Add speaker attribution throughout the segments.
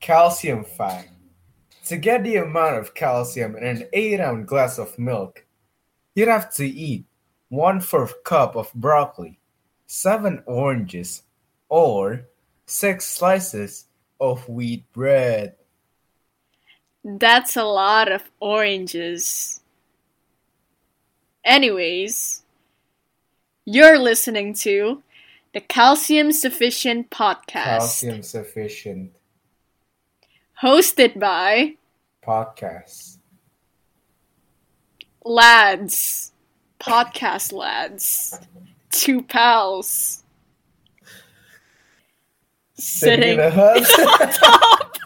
Speaker 1: Calcium fact. To get the amount of calcium in an 8 ounce glass of milk, you'd have to eat one fourth cup of broccoli, seven oranges, or six slices of wheat bread.
Speaker 2: That's a lot of oranges. Anyways, you're listening to the Calcium Sufficient Podcast,
Speaker 1: Calcium sufficient
Speaker 2: hosted by
Speaker 1: podcast.
Speaker 2: lads, podcast lads, two pals,
Speaker 1: Sitting
Speaker 2: sitting
Speaker 1: in a hut.
Speaker 2: top,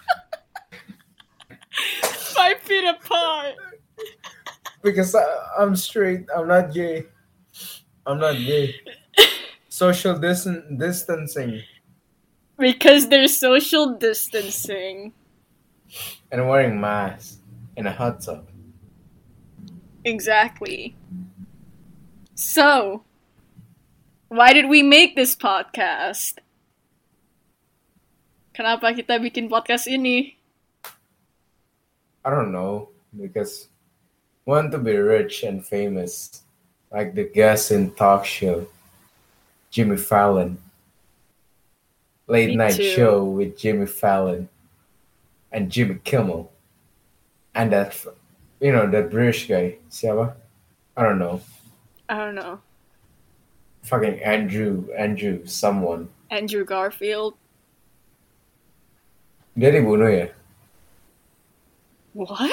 Speaker 2: five feet apart.
Speaker 1: because I, I'm straight. I'm not gay. I'm not gay. Social distan- distancing
Speaker 2: Because there's social distancing.
Speaker 1: And wearing masks in a hot tub.
Speaker 2: Exactly. So, why did we make this podcast? Kenapa kita bikin podcast ini?
Speaker 1: I don't know because want to be rich and famous, like the guest in talk show, Jimmy Fallon. Late
Speaker 2: Me
Speaker 1: night
Speaker 2: too.
Speaker 1: show with Jimmy Fallon and Jimmy Kimmel, and that you know that British guy, siapa? I don't know,
Speaker 2: I don't know.
Speaker 1: fucking Andrew, Andrew, someone.
Speaker 2: Andrew Garfield.
Speaker 1: Dia dibunuh ya?
Speaker 2: What?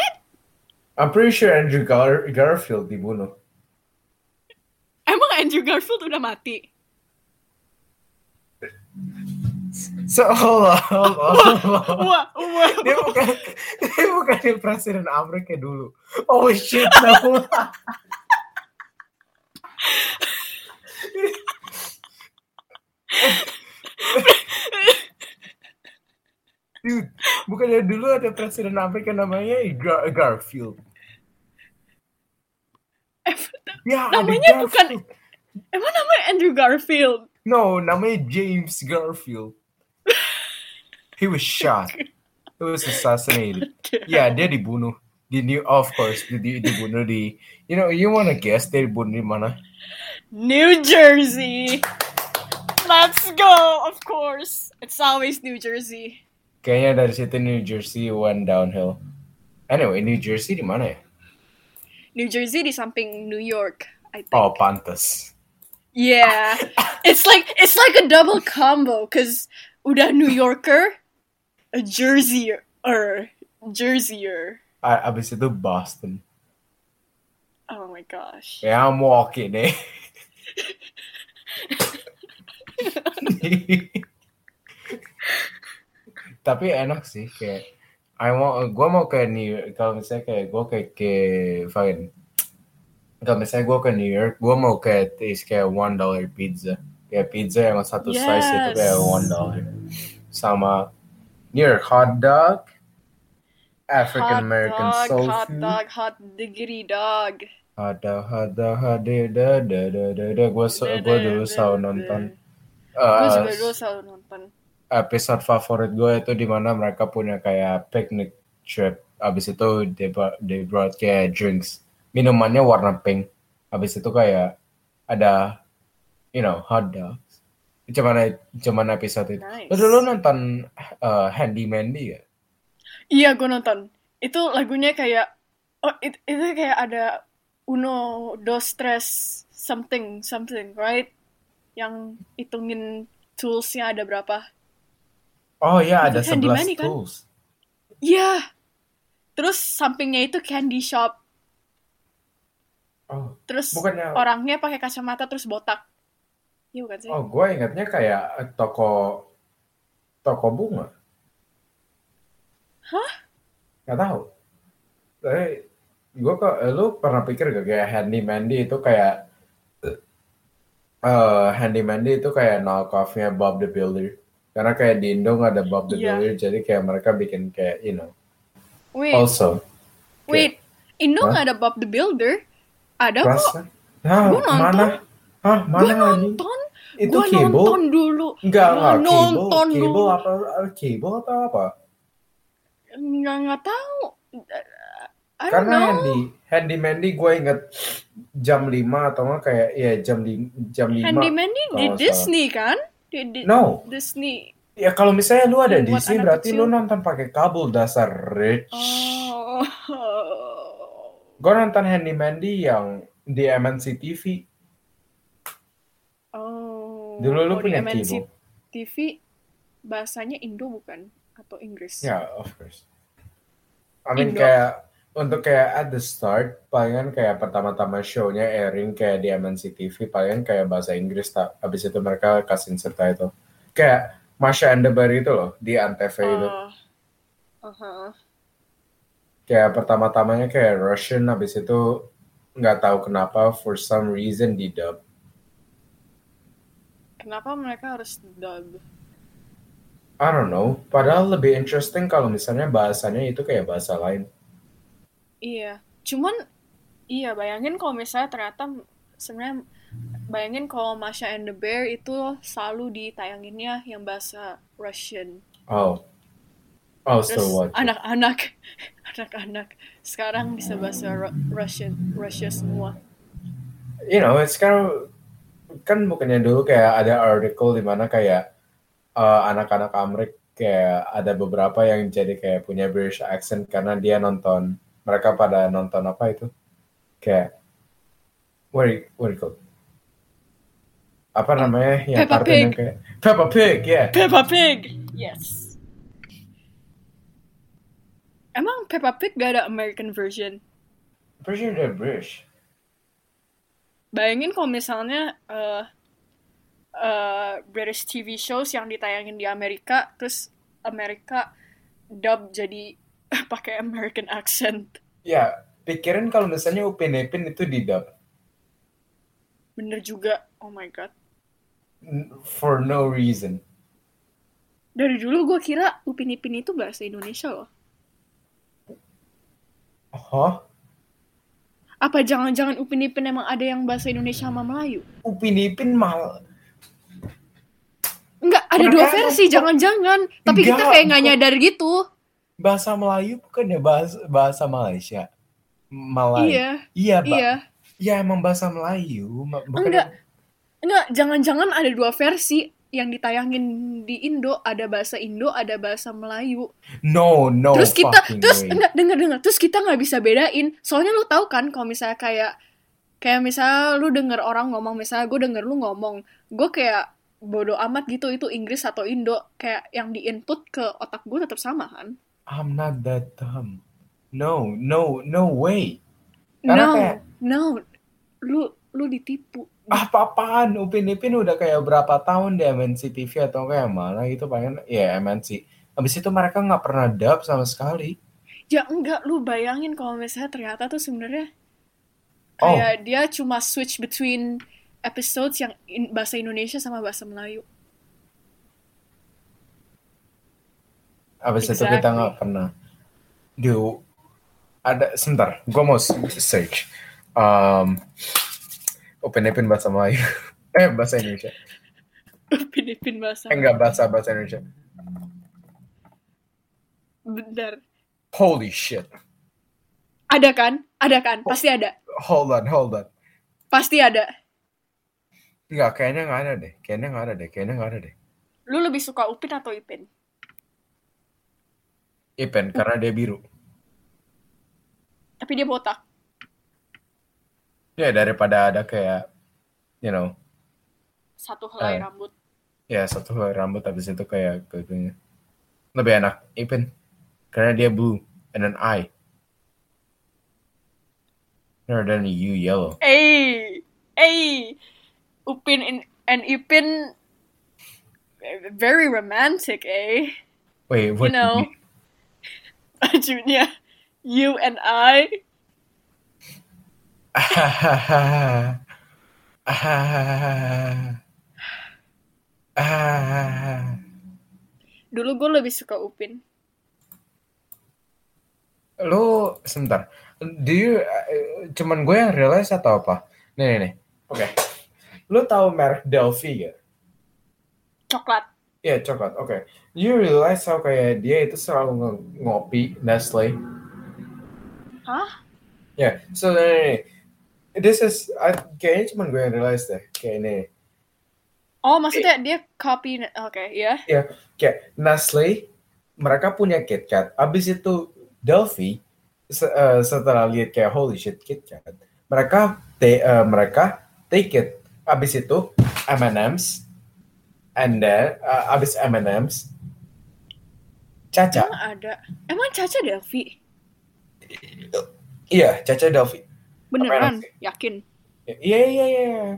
Speaker 1: I'm pretty sure Andrew Gar- Garfield dibunuh.
Speaker 2: Emang Andrew Garfield udah mati? Wah, wah.
Speaker 1: dia bukan dia bukan yang presiden Amerika dulu. Oh shit, no. Dude, bukannya dulu ada presiden Amerika namanya Gar- Garfield. Ya,
Speaker 2: Namanya bukan-. Emang namanya Andrew Garfield?
Speaker 1: No, namanya James Garfield. He was shot. He was assassinated. Ya, dia dibunuh di New, of course, di, di- dibunuh di, you know, you wanna guess dia dibunuh di mana?
Speaker 2: New Jersey. Let's go, of course. It's always New Jersey.
Speaker 1: Kayaknya dari situ New Jersey went downhill. Anyway, New Jersey di mana ya?
Speaker 2: New Jersey di samping New York, I think.
Speaker 1: Oh, pantas.
Speaker 2: Yeah. it's like it's like a double combo cuz udah New Yorker, a Jerseyer or Jerseyer.
Speaker 1: A- abis itu Boston.
Speaker 2: Oh my gosh.
Speaker 1: Yeah, I'm walking eh. Tapi enak sih kayak I mau gua mau ke New York kalau misalnya kayak gua kayak ke fine kalau misalnya gua ke New York gua mau kayak taste kayak one dollar pizza kayak pizza yang satu slice itu
Speaker 2: Yes.
Speaker 1: kayak one dollar sama York hot dog African American
Speaker 2: hot dog,
Speaker 1: soul
Speaker 2: hot
Speaker 1: food
Speaker 2: dog, hot diggity dog.
Speaker 1: ada ada ada ada ada ada ada gue gue dulu selalu nonton.
Speaker 2: Gue
Speaker 1: uh,
Speaker 2: juga dulu selalu nonton.
Speaker 1: episode favorit gue itu di mana mereka punya kayak picnic trip. Abis itu they, brought- they brought kayak drinks. Minumannya warna pink. Abis itu kayak ada you know hot dogs cuman cuman episode itu
Speaker 2: Nice.
Speaker 1: Lu dulu nonton uh, Handy Mandy ya
Speaker 2: Iya, gue nonton. Itu lagunya kayak oh it, itu kayak ada uno, dos, tres, something, something, right? Yang hitungin toolsnya ada berapa?
Speaker 1: oh ya ada
Speaker 2: Itu Handy
Speaker 1: 11
Speaker 2: Mandy kan?
Speaker 1: tools
Speaker 2: Iya. Terus sampingnya itu candy shop.
Speaker 1: oh
Speaker 2: Terus
Speaker 1: bukannya
Speaker 2: orangnya pakai kacamata terus botak. Iya bukan sih?
Speaker 1: Oh, gue ingatnya kayak toko toko bunga.
Speaker 2: Hah?
Speaker 1: Gak tahu. Tapi gue kok, lu pernah pikir gak kayak Handy Mandy itu kayak eh Handy Mandy itu kayak knockoff-nya Bob the Builder. Karena kayak di Indo nggak ada Bob the
Speaker 2: Iya.
Speaker 1: Builder, jadi kayak mereka bikin kayak, you know.
Speaker 2: Wait,
Speaker 1: Also,
Speaker 2: wait. Indo
Speaker 1: Hah?
Speaker 2: nggak ada Bob the Builder? Ada kok.
Speaker 1: rasa. Hah,
Speaker 2: Gua nonton.
Speaker 1: mana? Hah, mana lagi?
Speaker 2: nonton.
Speaker 1: Itu
Speaker 2: Gue
Speaker 1: cable?
Speaker 2: nonton dulu.
Speaker 1: Enggak,
Speaker 2: Gua
Speaker 1: enggak. Cable,
Speaker 2: nonton
Speaker 1: cable
Speaker 2: dulu.
Speaker 1: apa? Cable atau apa?
Speaker 2: nggak nggak tahu. I
Speaker 1: Karena
Speaker 2: know.
Speaker 1: Handy, Handy Mandy gue inget jam 5 atau enggak kayak ya jam di jam 5.
Speaker 2: Handy Mandy di
Speaker 1: salah.
Speaker 2: Disney kan? Di, di-
Speaker 1: No.
Speaker 2: Disney.
Speaker 1: Ya kalau misalnya lu ada
Speaker 2: buat
Speaker 1: Disney berarti
Speaker 2: kecil.
Speaker 1: lu nonton pakai kabel dasar rich.
Speaker 2: Oh.
Speaker 1: Gue nonton Handy Mandy yang di MNC TV. Dulu lu
Speaker 2: di
Speaker 1: punya
Speaker 2: MNC. TV bahasanya Indo bukan atau Inggris?
Speaker 1: Ya, of course. I mean
Speaker 2: Indo.
Speaker 1: kayak untuk kayak at the start palingan kayak pertama-tama show-nya airing kayak di MNC TV palingan kayak bahasa Inggris tak habis itu mereka kasih subtitle kayak Masha and the Bear itu loh di Antv itu
Speaker 2: Oh. Uh-huh.
Speaker 1: kayak pertama-tamanya kayak Russian habis itu nggak tahu kenapa for some reason di dub
Speaker 2: Kenapa mereka harus dub?
Speaker 1: I don't know padahal lebih interesting kalau misalnya bahasanya itu kayak bahasa lain
Speaker 2: Iya, cuman iya bayangin kalau misalnya ternyata sebenarnya bayangin kalau Masha and the Bear itu selalu ditayanginnya yang bahasa Russian.
Speaker 1: oh oh
Speaker 2: Terus
Speaker 1: so what
Speaker 2: anak-anak anak-anak sekarang bisa bahasa Ru- Russian Russia semua.
Speaker 1: you know, it's kind of kan bukannya dulu kayak ada article di mana kayak uh, anak-anak Amrik kayak ada beberapa yang jadi kayak punya British accent karena dia nonton mereka pada nonton apa itu kayak what you, what you call apa namanya yang
Speaker 2: Peppa
Speaker 1: kartun yang
Speaker 2: Pig.
Speaker 1: kayak Peppa Pig ya
Speaker 2: Peppa Pig. Yes. Emang Peppa Pig gak ada American version?
Speaker 1: sure they're British
Speaker 2: Bayangin kalau misalnya eh eh, British TV shows yang ditayangin di Amerika, terus Amerika dub jadi pakai American accent.
Speaker 1: ya pikirin kalau misalnya Upin Ipin itu di dub
Speaker 2: Bener juga. Oh my god.
Speaker 1: for no reason
Speaker 2: Dari dulu gue kira Upin Ipin itu bahasa Indonesia loh.
Speaker 1: Hah?
Speaker 2: Apa jangan-jangan Upin Ipin emang ada yang bahasa Indonesia sama Melayu?
Speaker 1: Upin Ipin mal
Speaker 2: Enggak, ada
Speaker 1: Mereka
Speaker 2: dua versi, jangan-jangan. Tapi kita kayak nggak nyadar gitu.
Speaker 1: bahasa Melayu bukan ya bahasa bahasa Malaysia Malay
Speaker 2: Iya,
Speaker 1: iya Pak.
Speaker 2: iya.
Speaker 1: iya emang bahasa Melayu bukan
Speaker 2: Enggak. Enggak, jangan-jangan ada dua versi yang ditayangin di Indo, ada bahasa Indo, ada bahasa Melayu.
Speaker 1: no no
Speaker 2: terus kita, terus
Speaker 1: way.
Speaker 2: enggak denger denger, terus kita nggak bisa bedain. Soalnya lu tahu kan kalau misalnya kayak kayak misalnya lu denger orang ngomong, misalnya gue denger lu ngomong, gue kayak bodoh amat gitu itu Inggris atau Indo, kayak yang di input ke otak gue tetap sama kan?
Speaker 1: I'm not that dumb no no no way Karena
Speaker 2: no,
Speaker 1: kayak-
Speaker 2: no, lu lu ditipu.
Speaker 1: Apa-apaan Upin Ipin udah kayak berapa tahun di MNC TV atau kayak mana gitu pengen ya MNC habis itu mereka nggak pernah dub sama sekali
Speaker 2: Ya enggak, lu bayangin kalau misalnya ternyata tuh sebenarnya
Speaker 1: Oh.
Speaker 2: kayak dia cuma switch between episodes yang in- bahasa Indonesia sama bahasa Melayu.
Speaker 1: habis itu kita
Speaker 2: Exactly.
Speaker 1: nggak pernah do ada sebentar gue mau search um, Upin Ipin bahasa Melayu eh bahasa Indonesia
Speaker 2: Upin-ipin bahasa
Speaker 1: eh enggak bahasa bahasa Indonesia
Speaker 2: Bentar.
Speaker 1: holy shit
Speaker 2: Ada kan? Ada kan? Pasti ada.
Speaker 1: hold on hold on
Speaker 2: Pasti ada.
Speaker 1: Enggak, kayaknya nggak ada deh kayaknya nggak ada deh kayaknya nggak ada deh
Speaker 2: Lu lebih suka Upin atau Ipin?
Speaker 1: Ipin karena dia biru
Speaker 2: Tapi dia botak.
Speaker 1: Ya daripada ada kayak you know
Speaker 2: Satu helai
Speaker 1: Eh.
Speaker 2: rambut.
Speaker 1: ya satu helai rambut habis itu kayak gitu lebih enak Ipin karena dia blue and an eye rather than you yellow
Speaker 2: Eh, eh, Upin and, and Ipin very romantic, eh?
Speaker 1: wait what
Speaker 2: you know, bajunya you and I.
Speaker 1: ah ah ah
Speaker 2: Dulu gue lebih suka Upin.
Speaker 1: lu sebentar do you eh, cuman gue yang realize atau apa nih nih nih oke lu tahu merek Delphi gak
Speaker 2: Coklat.
Speaker 1: Iya, coklat. Oke. You realize how kayak dia itu selalu nge- ngopi Nestle.
Speaker 2: Hah?
Speaker 1: Ya, so nah, nih, this is I, kayaknya cuma gue yang realize deh kayak ini.
Speaker 2: Oh, maksudnya dia copy. Oke, ya.
Speaker 1: Ya, kayak Nestle mereka punya KitKat. Abis itu Delphi se- eh, setelah lihat kayak holy shit KitKat, mereka te- eh, mereka take it. Abis itu M&M's and then eh, abis M&M's Caca.
Speaker 2: Emang ada. Emang Caca Delphi?
Speaker 1: Iya, Caca Delphi.
Speaker 2: Beneran? Yakin?
Speaker 1: Iya iya iya. iya.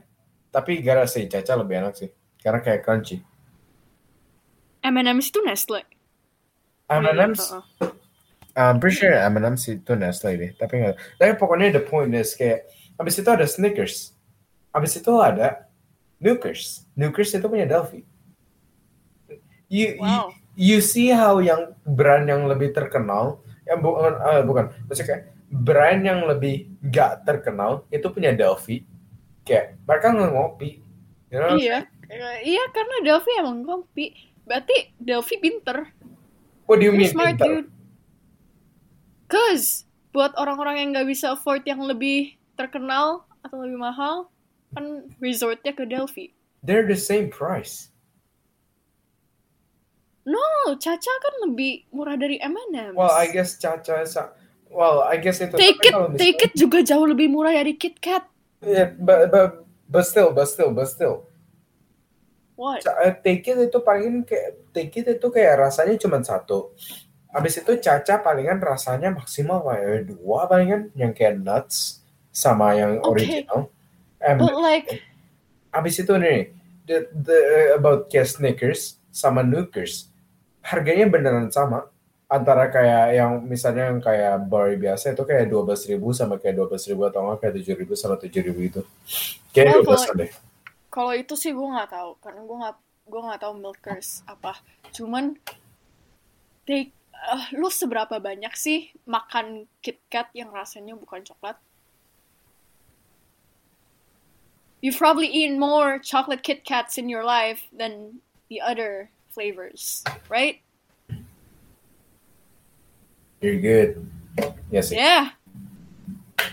Speaker 1: Tapi gara sih Caca lebih enak sih. Karena kayak crunchy.
Speaker 2: M&M's itu Nestle.
Speaker 1: M&M's,
Speaker 2: Oh,
Speaker 1: I'm pretty sure M&M's itu Nestle deh. Tapi nggak. Tapi pokoknya the point is kayak abis itu ada Snickers. Abis itu ada Nukers. Nukers itu punya Delphi. You,
Speaker 2: Wow.
Speaker 1: you, you see how yang brand yang lebih terkenal, yang bukan, eh, bukan, maksudnya kayak brand yang lebih nggak terkenal itu punya Delphi. Kayak mereka nggak ngopi. You know?
Speaker 2: Iya. Iya, karena Delphi emang ngopi. Berarti Delphi pinter.
Speaker 1: What do you mean?
Speaker 2: smart,
Speaker 1: pintar?
Speaker 2: dude. Cause buat orang-orang yang nggak bisa afford yang lebih terkenal atau lebih mahal, kan resortnya ke Delphi.
Speaker 1: They're the same price.
Speaker 2: No, Caca kan lebih murah dari M&M's.
Speaker 1: Well, I guess Caca Well, I guess itu
Speaker 2: Take it, take it juga jauh lebih murah dari Kit Kat.
Speaker 1: Yeah, but, but, but still, but still, but still.
Speaker 2: What?
Speaker 1: Eh, Take it itu palingan kayak Take it itu kayak rasanya cuma satu. Habis itu Caca palingan rasanya maksimal kayak dua palingan yang kayak nuts sama yang
Speaker 2: Okay.
Speaker 1: original. And
Speaker 2: But like,
Speaker 1: habis itu nih the, the about kayak Snickers sama Nukers harganya beneran sama antara kayak yang misalnya yang kayak bar biasa itu kayak dua belas ribu sama kayak dua belas ribu atau enggak kayak tujuh ribu sama tujuh ribu itu kayak dua belas deh
Speaker 2: kalau itu sih gue nggak tahu karena gue nggak gue nggak tahu milkers apa. Cuman take eh, lu seberapa banyak sih makan Kit Kat yang rasanya bukan coklat? You've probably eaten more chocolate Kit Kats in your life than the other flavors, right?
Speaker 1: You're good yes
Speaker 2: Yeah.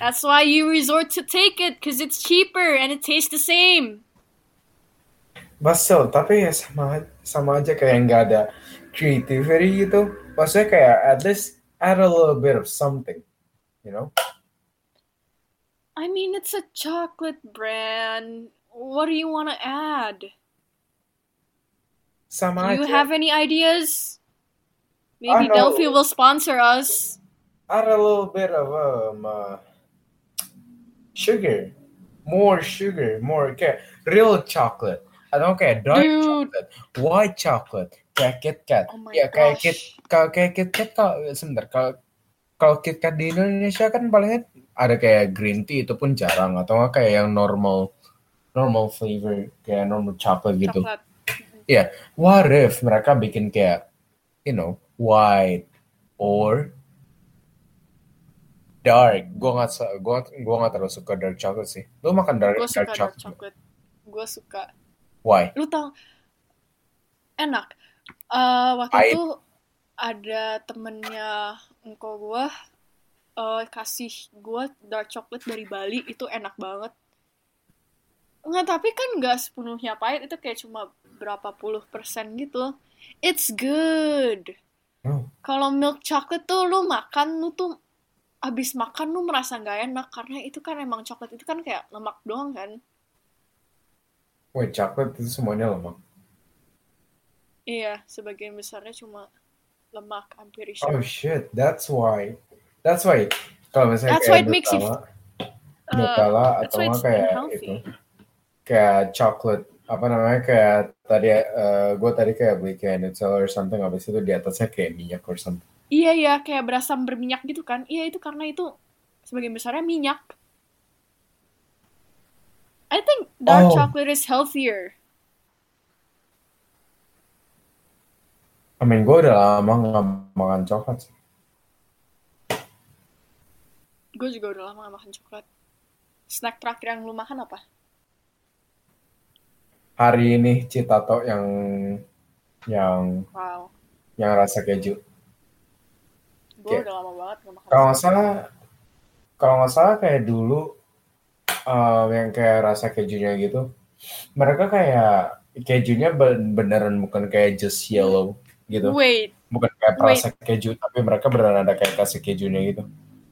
Speaker 2: That's why you resort to take it because it's cheaper and it tastes the same.
Speaker 1: but still tapi ya sama sama aja kayak nggak ada creativity gitu maksudnya kayak at least add a little bit of something you know
Speaker 2: I mean, it's a chocolate brand. What do you want to add?
Speaker 1: sama
Speaker 2: Do you
Speaker 1: aja
Speaker 2: have any ideas? Maybe
Speaker 1: I.
Speaker 2: Delphi will sponsor us.
Speaker 1: add a little bit of um uh, sugar, more sugar, more kayak real chocolate. Atau kayak dark
Speaker 2: Dude.
Speaker 1: chocolate, white chocolate, kayak Kit Kat.
Speaker 2: Oh my
Speaker 1: ya kayak. Kit, kalau kayak Kit Kat kalau sebentar kalau kalau Kit Kat di Indonesia kan palingnya ada kayak green tea itu pun jarang atau nggak kayak yang normal normal flavor kayak normal chocolate gitu.
Speaker 2: Coklat.
Speaker 1: What if mereka bikin kayak you know white or dark? Gue nggak gua gua nggak terlalu suka dark chocolate sih. Lu makan dark,
Speaker 2: Gue suka
Speaker 1: dark
Speaker 2: dark
Speaker 1: chocolate?
Speaker 2: chocolate. Gue suka.
Speaker 1: Why?
Speaker 2: Lu tau? Enak. Eh, waktu itu ada temennya engkau gue eh kasih gue dark chocolate dari Bali itu enak banget. Enggak, tapi kan nggak sepenuhnya pahit itu kayak cuma berapa puluh persen gitu. It's good.
Speaker 1: Oh.
Speaker 2: Kalau milk chocolate tuh lu makan lu tuh abis makan lu merasa nggak enak karena itu kan emang coklat itu kan kayak lemak doang kan.
Speaker 1: Wait, chocolate itu semuanya lemak.
Speaker 2: Iya, sebagian besarnya cuma lemak, I'm pretty
Speaker 1: Oh
Speaker 2: sure.
Speaker 1: shit, that's why. That's why. Kalau misalnya
Speaker 2: That's why
Speaker 1: kayak
Speaker 2: it makes you-
Speaker 1: Nutella,
Speaker 2: Uh,
Speaker 1: Nutella atau
Speaker 2: why
Speaker 1: kayak itu, kayak chocolate apa namanya kayak tadi gue tadi kayak beli kayak Nutella or something habis itu di atasnya kayak minyak or something.
Speaker 2: Iya ya, kayak berasa berminyak gitu kan. Iya itu karena itu sebagian besarnya minyak. I think dark
Speaker 1: Oh.
Speaker 2: chocolate is healthier.
Speaker 1: I mean, gue udah lama nggak makan coklat sih.
Speaker 2: Gue juga udah lama gak makan coklat. Snack terakhir yang lu makan apa?
Speaker 1: Hari ini Citato yang yang
Speaker 2: Wow.
Speaker 1: yang rasa keju.
Speaker 2: Gue udah lama banget gak makan.
Speaker 1: Kalau nggak salah, kalau nggak salah kayak dulu um, yang kayak rasa kejunya gitu, mereka kayak kejunya ben- beneran bukan kayak just yellow gitu,
Speaker 2: Wait,
Speaker 1: bukan kayak
Speaker 2: Wait.
Speaker 1: perasa keju, tapi mereka beneran ada kayak kasih kejunya gitu.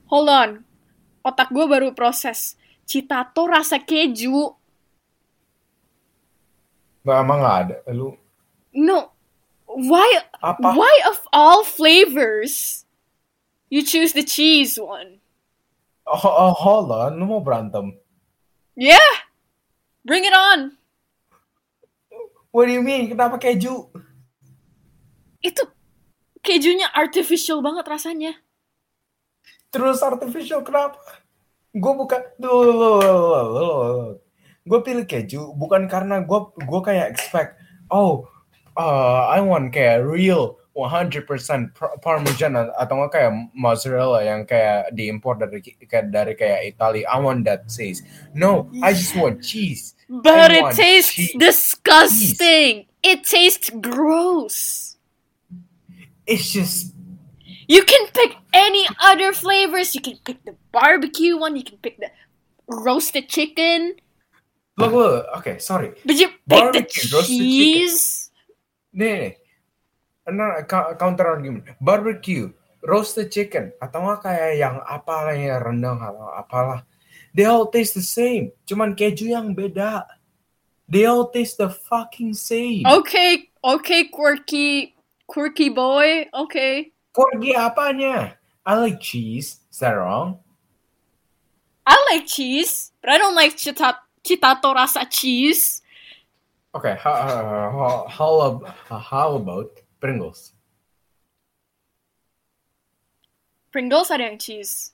Speaker 2: hold on. Otak gue baru proses. Citato rasa keju.
Speaker 1: Nggak emang nggak ada, lu
Speaker 2: No. Why
Speaker 1: apa?
Speaker 2: why of all flavors you choose the cheese one?
Speaker 1: Oh, oh, hold on, lu mau berantem?
Speaker 2: Yeah. Bring it on.
Speaker 1: What do you mean? Kenapa keju?
Speaker 2: Itu kejunya artificial banget rasanya.
Speaker 1: Terus artificial kenapa? Gue bukan gue pilih keju bukan karena gue gue kayak expect oh uh, I want kayak real 100% par- parmesan atau nggak kayak mozzarella yang kayak diimpor dari kayak dari kayak Italia I want that taste no I just want cheese
Speaker 2: But
Speaker 1: I
Speaker 2: it tastes
Speaker 1: cheese.
Speaker 2: disgusting. It tastes gross.
Speaker 1: it's just
Speaker 2: You can pick any other flavors. You can pick the barbecue one. You can pick the roasted chicken.
Speaker 1: Look look okay sorry.
Speaker 2: But you pick the
Speaker 1: Barbecue, roasted chicken.
Speaker 2: cheese.
Speaker 1: nih no, co- counter argument. Barbecue roasted chicken. Atau nggak kayak yang apalah yang rendang atau apalah. They all taste the same. Cuman keju yang beda. They all taste the fucking same.
Speaker 2: Okay, okay, quirky, quirky boy. Okay,
Speaker 1: Porgi apanya? I like cheese. Is that wrong?
Speaker 2: I like cheese, but I don't like chita- chitato rasa cheese.
Speaker 1: okay how, how, how, ab- how about Pringles
Speaker 2: Pringles ada yang cheese.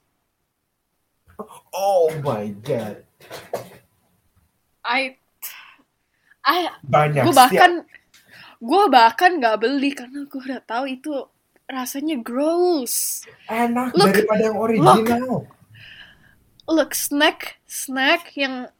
Speaker 1: oh my god
Speaker 2: I, I,
Speaker 1: banyak
Speaker 2: gue bahkan, gue bahkan nggak beli karena gue udah tahu itu rasanya gross.
Speaker 1: enak
Speaker 2: Look,
Speaker 1: daripada yang original
Speaker 2: Look, snack, snack yang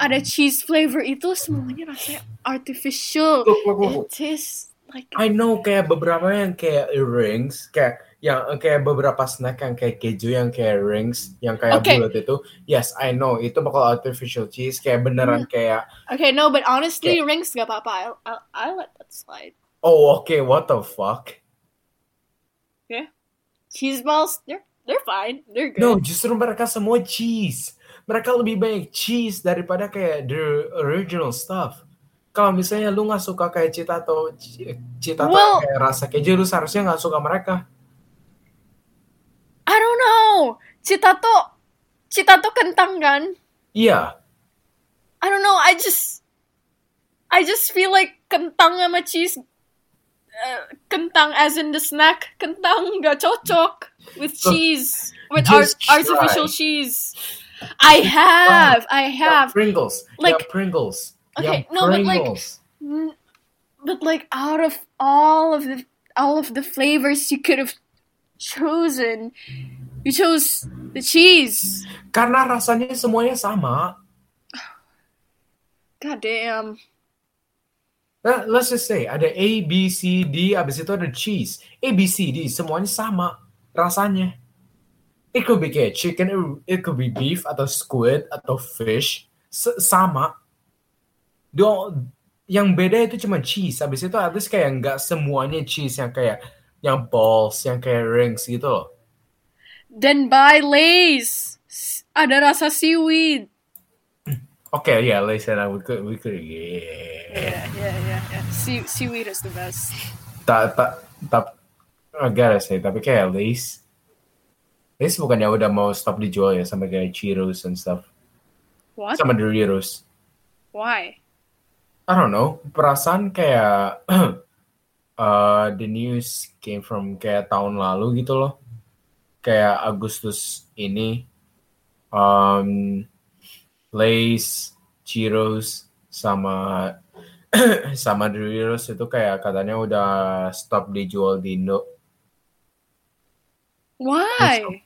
Speaker 2: ada cheese flavor itu semuanya rasanya artificial.
Speaker 1: Look, look, look.
Speaker 2: It tastes like
Speaker 1: I know kayak beberapa yang kayak rings, kayak yang kayak beberapa snack yang kayak keju yang kayak rings, yang kayak
Speaker 2: Oke.
Speaker 1: bulat itu. Yes, I know itu bakal artificial cheese, kayak beneran kayak
Speaker 2: Okay, no, but honestly, rings gak apa-apa. I, I, I let that slide.
Speaker 1: oh oke what the fuck.
Speaker 2: Cheese balls, they're they're fine. They're good.
Speaker 1: No, justru mereka semua cheese. Mereka lebih banyak cheese daripada kayak the original stuff. Kalau misalnya lu nggak suka kayak cita atau cita atau
Speaker 2: Well-
Speaker 1: kayak rasa keju, lu seharusnya nggak suka mereka.
Speaker 2: I don't know. Citato, citato kentang kan?
Speaker 1: Iya,
Speaker 2: I don't know. I just, I just feel like kentang sama cheese, uh, kentang as in the snack, kentang gak cocok with cheese, with
Speaker 1: try.
Speaker 2: artificial cheese. I have, I
Speaker 1: Yeah,
Speaker 2: have.
Speaker 1: Pringles.
Speaker 2: Like-
Speaker 1: yeah, Pringles.
Speaker 2: Okay,
Speaker 1: yeah,
Speaker 2: no, but like- But like out of all of the all of the flavors you could have chosen, you chose the cheese.
Speaker 1: Karena rasanya semuanya sama.
Speaker 2: God damn.
Speaker 1: Nah, let's just say ada A, B, C, D, abis itu ada cheese. A, B, C, D, semuanya sama rasanya. It could be kayak chicken, it could be beef atau squid atau fish, S- sama. Do yang beda itu cuma cheese. Abis itu at least kayak nggak semuanya cheese yang kayak yang balls, yang kayak rings gitu loh.
Speaker 2: Then buy Lay's. S- Ada rasa seaweed.
Speaker 1: Oke, ya, let's say that we could, we could, yeah.
Speaker 2: Yeah, yeah, yeah, yeah. Sea- seaweed is the best.
Speaker 1: tak tak tak I gotta say tapi kayak Lace Lace bukannya udah mau stop dijual ya sama kayak Cheetos and stuff
Speaker 2: What?
Speaker 1: sama Doritos
Speaker 2: Why?
Speaker 1: I don't know perasaan kayak uh, the news came from kayak tahun lalu gitu loh kayak Agustus ini um, Lace Cheetos sama sama Doritos itu kayak katanya udah stop dijual di Indo
Speaker 2: Why?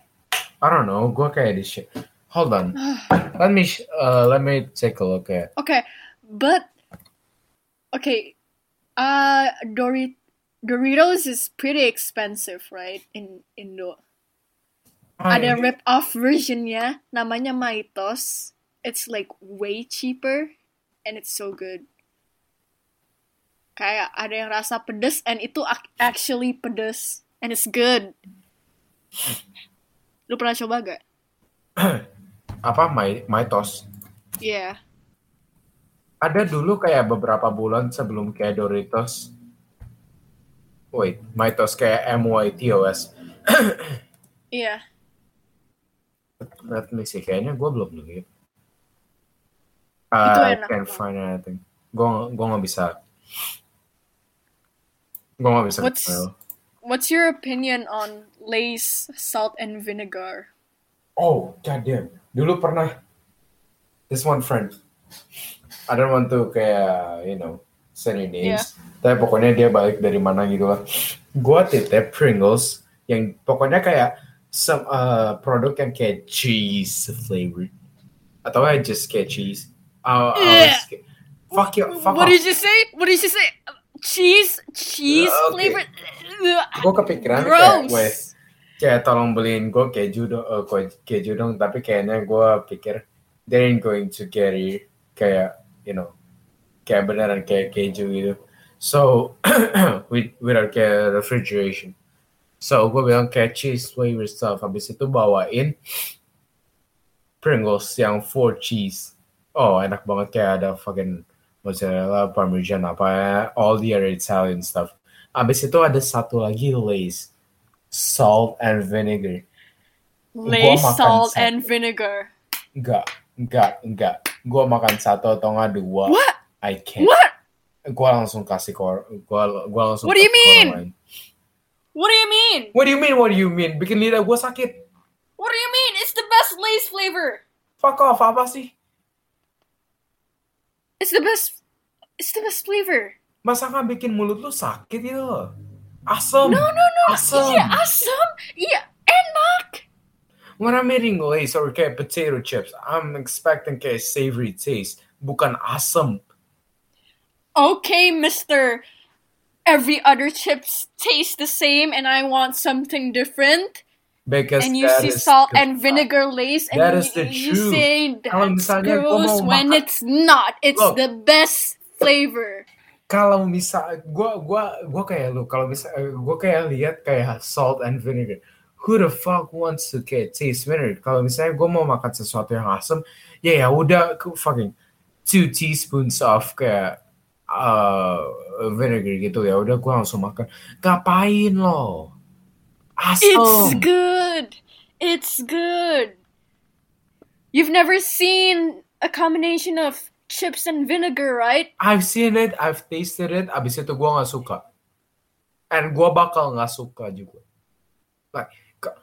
Speaker 1: I don't know. Gue kayak di shit. Hold on. let me uh, let me take a look at.
Speaker 2: Okay, but okay, Uh, Dorit Doritos is pretty expensive, right? In Indo. Ada rip off versionnya, namanya Maitos. It's like way cheaper, and it's so good. Kayak ada yang rasa pedes, and itu ac- actually pedes, and it's good. Lu pernah coba gak?
Speaker 1: apa my Mytos
Speaker 2: Yeah.
Speaker 1: ada dulu kayak beberapa bulan sebelum kayak Doritos wait Mytos kayak MYTOS
Speaker 2: Iya.
Speaker 1: let me see kayaknya gue belum lihat
Speaker 2: Itu
Speaker 1: I
Speaker 2: enak
Speaker 1: can't
Speaker 2: banget.
Speaker 1: find anything gue gue nggak bisa gue nggak bisa
Speaker 2: What's. What's your opinion on Lay's salt and vinegar?
Speaker 1: oh goddamn dulu pernah this one friend I don't want to kayak you know say names tapi pokoknya dia balik dari mana gitu lah gue titip Pringles yang pokoknya kayak some uh, produk yang kayak cheese flavored atau kayak just kayak cheese uh,
Speaker 2: Yeah.
Speaker 1: fuck you fuck
Speaker 2: what
Speaker 1: off
Speaker 2: did you say? What did you say? Cheese, cheese
Speaker 1: Uh, okay.
Speaker 2: flavored.
Speaker 1: Gue kepikiran kayak
Speaker 2: Gross.
Speaker 1: kayak tolong beliin gue keju dong eh, ke- keju dong tapi kayaknya gue pikir they ain't going to get it kayak you know kayak beneran kayak keju gitu. So with without kayak refrigeration. So gue bilang kayak cheese flavor stuff habis itu bawain Pringles yang four cheese. Oh enak banget kayak ada fucking mozzarella parmesan apa all the other Italian stuff habis itu ada satu lagi Lay's salt and vinegar.
Speaker 2: Lay
Speaker 1: Gua makan
Speaker 2: salt
Speaker 1: sa-
Speaker 2: and vinegar.
Speaker 1: Enggak, enggak, enggak. Gua makan satu atau enggak dua.
Speaker 2: What?
Speaker 1: I can't.
Speaker 2: What?
Speaker 1: Gua langsung kasih ke or- gua, gua langsung
Speaker 2: What do you mean? What do you mean?
Speaker 1: What do you mean? What do you mean? Bikin lidah gua sakit.
Speaker 2: What do you mean? It's the best Lay's flavor.
Speaker 1: Fuck off, apa sih?
Speaker 2: It's the best. It's the best flavor.
Speaker 1: Masa nggak bikin mulut lu sakit gitu loh? Asam.
Speaker 2: No, no, no.
Speaker 1: Asam.
Speaker 2: Yeah, asam. Yeah, enak.
Speaker 1: When I'm eating Lay's oh, or kayak potato chips, I'm expecting kayak savory taste, bukan asam.
Speaker 2: Okay, Mister. Every other chips taste the same, and I want something different.
Speaker 1: Because
Speaker 2: and you see salt
Speaker 1: the
Speaker 2: and vinegar lace, and
Speaker 1: That
Speaker 2: you,
Speaker 1: is the
Speaker 2: you
Speaker 1: truth.
Speaker 2: say that's gross when it's not. It's
Speaker 1: Look.
Speaker 2: the best flavor.
Speaker 1: Kalau misal gua gua gua kayak lu kalau misal gua kayak lihat kayak salt and vinegar. Who the fuck wants to kayak taste vinegar? Kalau misalnya gua mau makan sesuatu yang asam ya ya udah fucking two teaspoons of kayak uh, vinegar gitu ya udah gua langsung makan. Ngapain lo?
Speaker 2: It's
Speaker 1: asam
Speaker 2: good. It's good. You've never seen a combination of chips and vinegar, right?
Speaker 1: I've seen it I've tasted it abis itu gua nggak suka and gua bakal nggak suka juga like ke-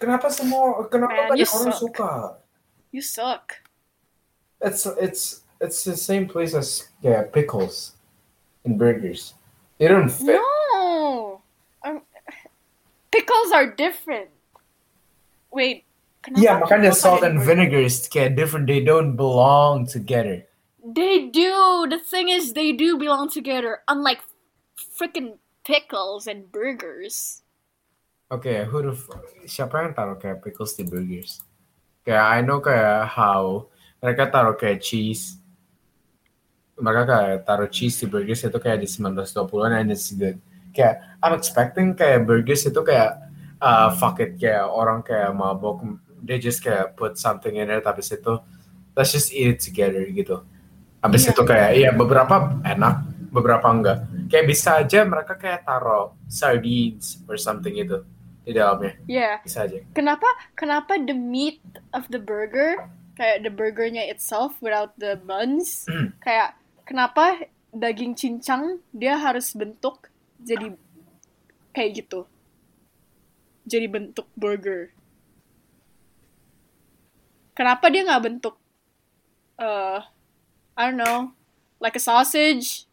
Speaker 1: kenapa semua kenapa
Speaker 2: Man,
Speaker 1: banyak
Speaker 2: you
Speaker 1: orang
Speaker 2: suck.
Speaker 1: suka
Speaker 2: You suck.
Speaker 1: It's it's it's the same place as yeah pickles and burgers. They don't fit.
Speaker 2: No. Um, pickles are different. Wait. Kenapa
Speaker 1: yeah, makanya salt and vinegar is kayak different. They don't belong together.
Speaker 2: They do. The thing is, they do belong together. Unlike freaking pickles and burgers.
Speaker 1: Okay, who the f- siapa yang taruh kayak pickles di burgers? Kayak I know kayak how mereka taruh kayak cheese. Mereka kayak taruh cheese di burgers itu kayak di 1920-an and it's good. Kayak I'm expecting kayak burgers itu kayak uh, fuck it kayak orang kayak mabok they just kayak put something in it habis itu let's just eat it together gitu. Habis
Speaker 2: Iya.
Speaker 1: itu kayak iya beberapa enak, beberapa enggak. Kayak bisa aja mereka kayak taruh sardines or something gitu di dalamnya.
Speaker 2: Yeah.
Speaker 1: Bisa aja.
Speaker 2: Kenapa? Kenapa the meat of the burger, kayak the burgernya itself without the buns, kayak kenapa daging cincang dia harus bentuk jadi kayak gitu? Jadi bentuk burger. Kenapa dia nggak bentuk, uh, I don't know, like a sausage?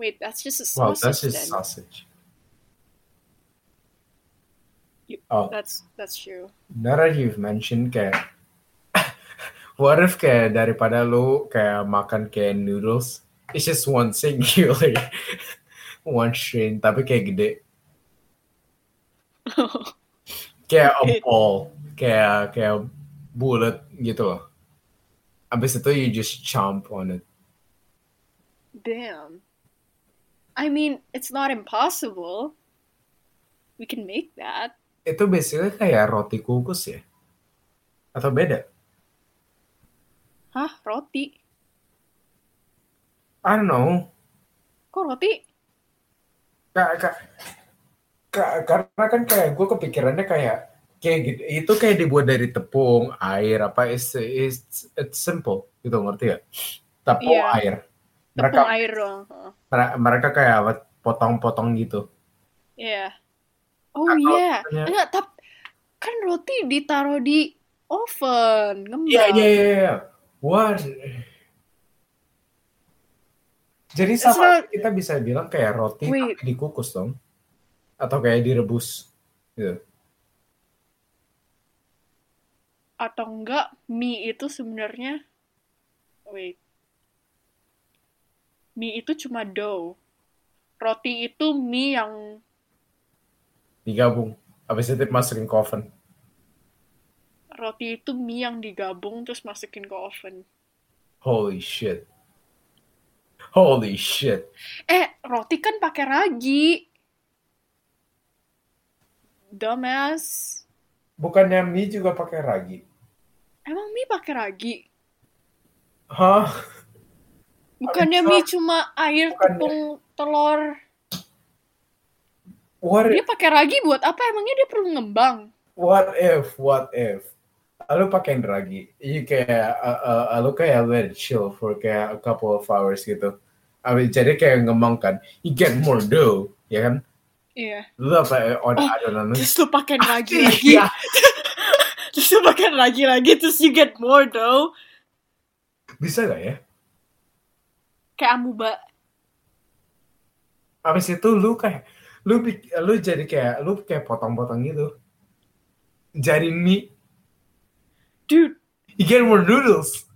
Speaker 2: Wait, that's just a sausage.
Speaker 1: that's just
Speaker 2: then.
Speaker 1: sausage.
Speaker 2: You-
Speaker 1: Oh,
Speaker 2: That's that's true.
Speaker 1: now that you've mentioned kayak what if kayak daripada lu kayak makan kayak noodles it's just one singular one strain tapi kayak gede kayak a ball kayak kayak bulat gitu loh abis itu you just chomp on it
Speaker 2: Damn. I mean, it's not impossible. We can make that.
Speaker 1: itu basically kayak roti kukus ya atau beda
Speaker 2: Hah, roti?
Speaker 1: I don't know
Speaker 2: Kok roti?
Speaker 1: Kak, kak, kak- karena kan kayak gue kepikirannya kayak kayak gitu itu kayak dibuat dari tepung air apa is is it's simple gitu ngerti ya tepung
Speaker 2: Iya.
Speaker 1: air mereka
Speaker 2: Tepung air doang.
Speaker 1: Mereka kayak potong-potong gitu
Speaker 2: Iya. Oh
Speaker 1: Nah,
Speaker 2: iya.
Speaker 1: misalnya-
Speaker 2: Enggak, tapi kan roti ditaruh di oven, ngembang.
Speaker 1: iya iya iya iya. what jadi
Speaker 2: It's
Speaker 1: sama
Speaker 2: not-
Speaker 1: kita bisa bilang kayak roti
Speaker 2: Wait.
Speaker 1: tapi dikukus dong atau kayak direbus gitu
Speaker 2: Atau enggak mie itu sebenarnya wait. Mie itu cuma dough. Roti itu mie yang
Speaker 1: digabung habis itu masukin ke oven
Speaker 2: roti itu mie yang digabung terus masukin ke oven.
Speaker 1: Holy shit. Holy shit.
Speaker 2: Eh, roti kan pakai ragi. Dumbass.
Speaker 1: Bukannya mie juga pakai ragi?
Speaker 2: Emang mie pakai ragi?
Speaker 1: Hah?
Speaker 2: Bukannya mie cuma air,
Speaker 1: Bukannya-
Speaker 2: tepung, telur.
Speaker 1: What
Speaker 2: Dia pakai ragi buat apa? Emangnya dia perlu ngembang?
Speaker 1: what if what if lu pakai ragi you kayak uh, uh, lu kayak let it chill for kayak a couple of hours gitu Abis, jadi kayak ngembang kan you get more dough ya kan
Speaker 2: Iya.
Speaker 1: lu apa on
Speaker 2: Oh,
Speaker 1: adonan lu
Speaker 2: Terus lu pakai ragi lagi. Terus lu pakai ragi lagi, terus you get more dough.
Speaker 1: bisa gak ya
Speaker 2: Kayak amuba.
Speaker 1: abis itu lu kayak lu lu jadi kayak lu kayak potong-potong gitu jadi mie
Speaker 2: Dude,
Speaker 1: you get more noodles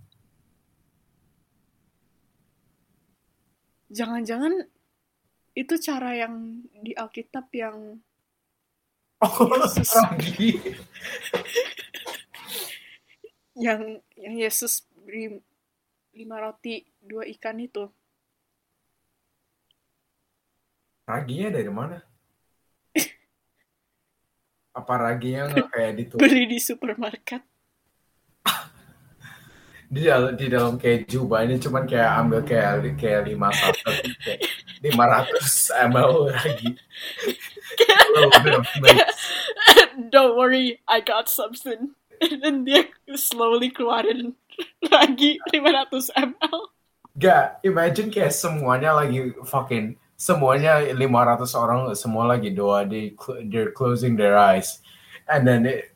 Speaker 2: jangan-jangan itu cara yang di Alkitab yang
Speaker 1: oh
Speaker 2: Yesus. yang yang Yesus beri lima roti dua ikan itu.
Speaker 1: Raginya dari mana? Apa raginya nggak kayak di
Speaker 2: Beli di supermarket.
Speaker 1: di dalam di dalam kayak jubahnya cuman kayak ambil kayak kayak lima satu lima ratus ml mix.
Speaker 2: Don't worry, I got something. Then dia slowly keluarin lagi 500 ml.
Speaker 1: Gak, imagine kayak semuanya lagi fucking semuanya 500 orang semua lagi doa di they're closing their eyes. And then it,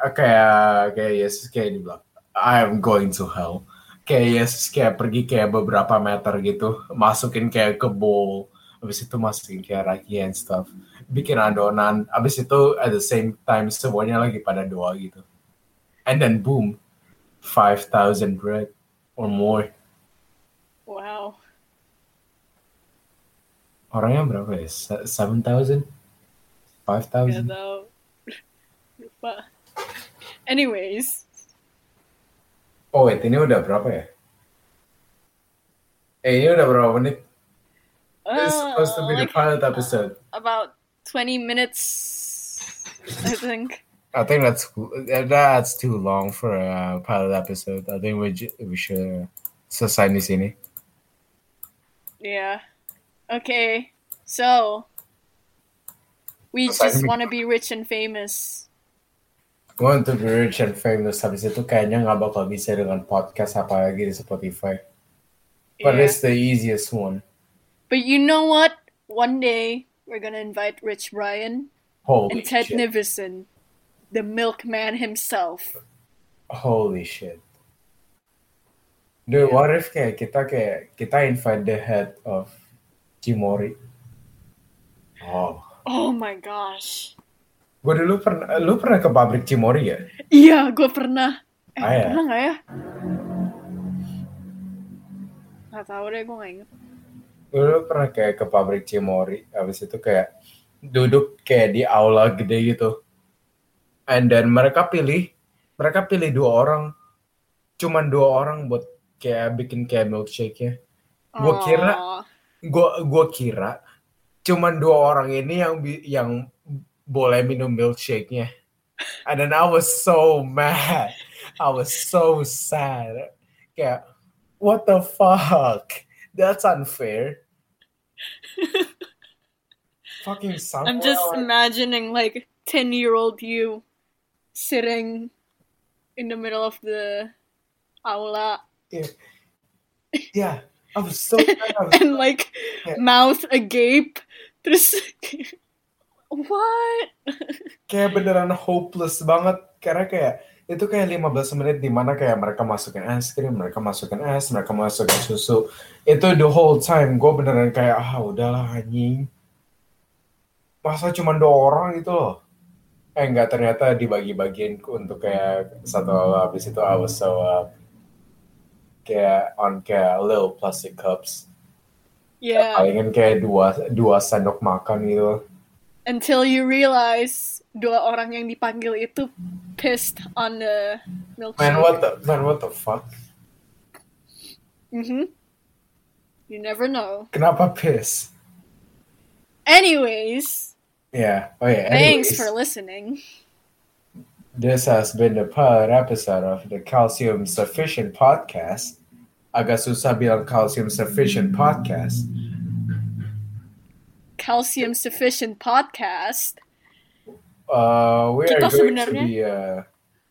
Speaker 1: kayak kayak Yesus kayak dibilang I am going to hell. Kayak Yesus kayak pergi kayak beberapa meter gitu masukin kayak ke bowl. Habis itu masukin kayak ragi and stuff bikin adonan habis itu at the same time semuanya lagi pada doa gitu and then boom 5000 bread or more
Speaker 2: Wow.
Speaker 1: Orangnya berapa ya? Se- 7,000?
Speaker 2: Gak
Speaker 1: 5,000?
Speaker 2: tau. Lupa. Anyways.
Speaker 1: Oh wait, ini udah berapa ya? Eh, ini udah berapa menit? It's supposed to be
Speaker 2: like
Speaker 1: the pilot episode.
Speaker 2: about 20 minutes, I think.
Speaker 1: I think that's that's too long for a pilot episode. I think we ju- we should di sini.
Speaker 2: Yeah. Okay. So, we just want to be rich and famous.
Speaker 1: Want to be rich and famous. Habis itu kayaknya nggak bakal bisa dengan podcast apa lagi di Spotify. But
Speaker 2: Yeah.
Speaker 1: it's the easiest one.
Speaker 2: But you know what? One day we're gonna invite Rich Brian
Speaker 1: Holy
Speaker 2: and Ted
Speaker 1: shit.
Speaker 2: Nivison, the milkman himself.
Speaker 1: Holy shit. Dude,
Speaker 2: Yeah.
Speaker 1: what if kayak kita kayak kita invite the head of Cimori? Oh,
Speaker 2: Oh my gosh.
Speaker 1: gue dulu pernah, lu pernah ke pabrik Cimori ya?
Speaker 2: Iya, gue pernah. Eh,
Speaker 1: Ah, ya?
Speaker 2: pernah nggak ya? Gak tau deh, gue gak inget.
Speaker 1: Dulu pernah kayak ke pabrik Cimori, habis itu kayak duduk kayak di aula gede gitu. And then mereka pilih, mereka pilih dua orang, cuman dua orang buat kayak bikin kayak milkshake ya. Gue kira,
Speaker 2: Aw.
Speaker 1: gue gue kira cuman dua orang ini yang yang boleh minum milkshake-nya. And then I was so mad. I was so sad. Kayak, what the fuck? That's unfair. Fucking somewhere.
Speaker 2: I'm just imagining like 10 year old you sitting in the middle of the aula
Speaker 1: yeah, Yeah. I was so
Speaker 2: and like
Speaker 1: Yeah.
Speaker 2: mouth agape. Terus what?
Speaker 1: kayak beneran hopeless banget karena kayak itu kayak 15 menit di mana kayak mereka masukin es krim, mereka masukin es, mereka masukin susu. Itu the whole time gue beneran kayak ah udahlah anjing. Masa cuma dua orang gitu loh. Eh enggak ternyata dibagi-bagiin untuk kayak satu habis itu I was so uh, kayak on kayak little plastic cups.
Speaker 2: Yeah.
Speaker 1: Palingan kayak dua dua sendok makan gitu.
Speaker 2: Until you realize dua orang yang dipanggil itu pissed on the milkshake.
Speaker 1: Man what the man what the fuck?
Speaker 2: hmm You never know.
Speaker 1: Kenapa piss?
Speaker 2: Anyways,
Speaker 1: Yeah. Oh yeah.
Speaker 2: thanks
Speaker 1: Anyways,
Speaker 2: for listening.
Speaker 1: this has been the pilot episode of the Calcium Sufficient Podcast. Agak susah bilang Calcium Sufficient Podcast.
Speaker 2: Calcium Sufficient Podcast.
Speaker 1: Uh, we are
Speaker 2: Kita
Speaker 1: going to
Speaker 2: sebenarnya-
Speaker 1: be uh,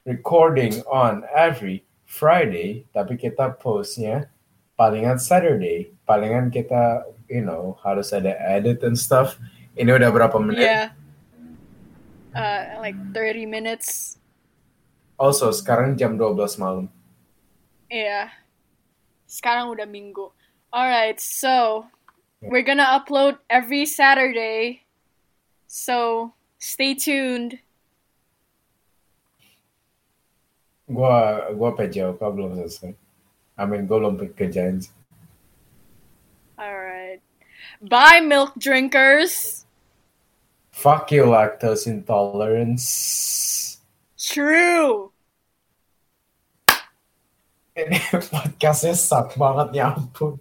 Speaker 1: recording on every Friday, tapi kita postnya palingan Saturday. Palingan kita, you know, harus ada edit and stuff. Ini udah berapa menit?
Speaker 2: Yeah. Uh, like 30 minutes.
Speaker 1: Also, sekarang jam 12 malam.
Speaker 2: Yeah. Sekarang udah minggu. Alright, so we're gonna upload every Saturday. So stay tuned.
Speaker 1: Gua gua PJOK belum selesai. I mean, gue belum kerjain.
Speaker 2: Alright. Bye, milk drinkers.
Speaker 1: Fuck you, lactose intolerance.
Speaker 2: True.
Speaker 1: Ini podcastnya suck banget ya ampun.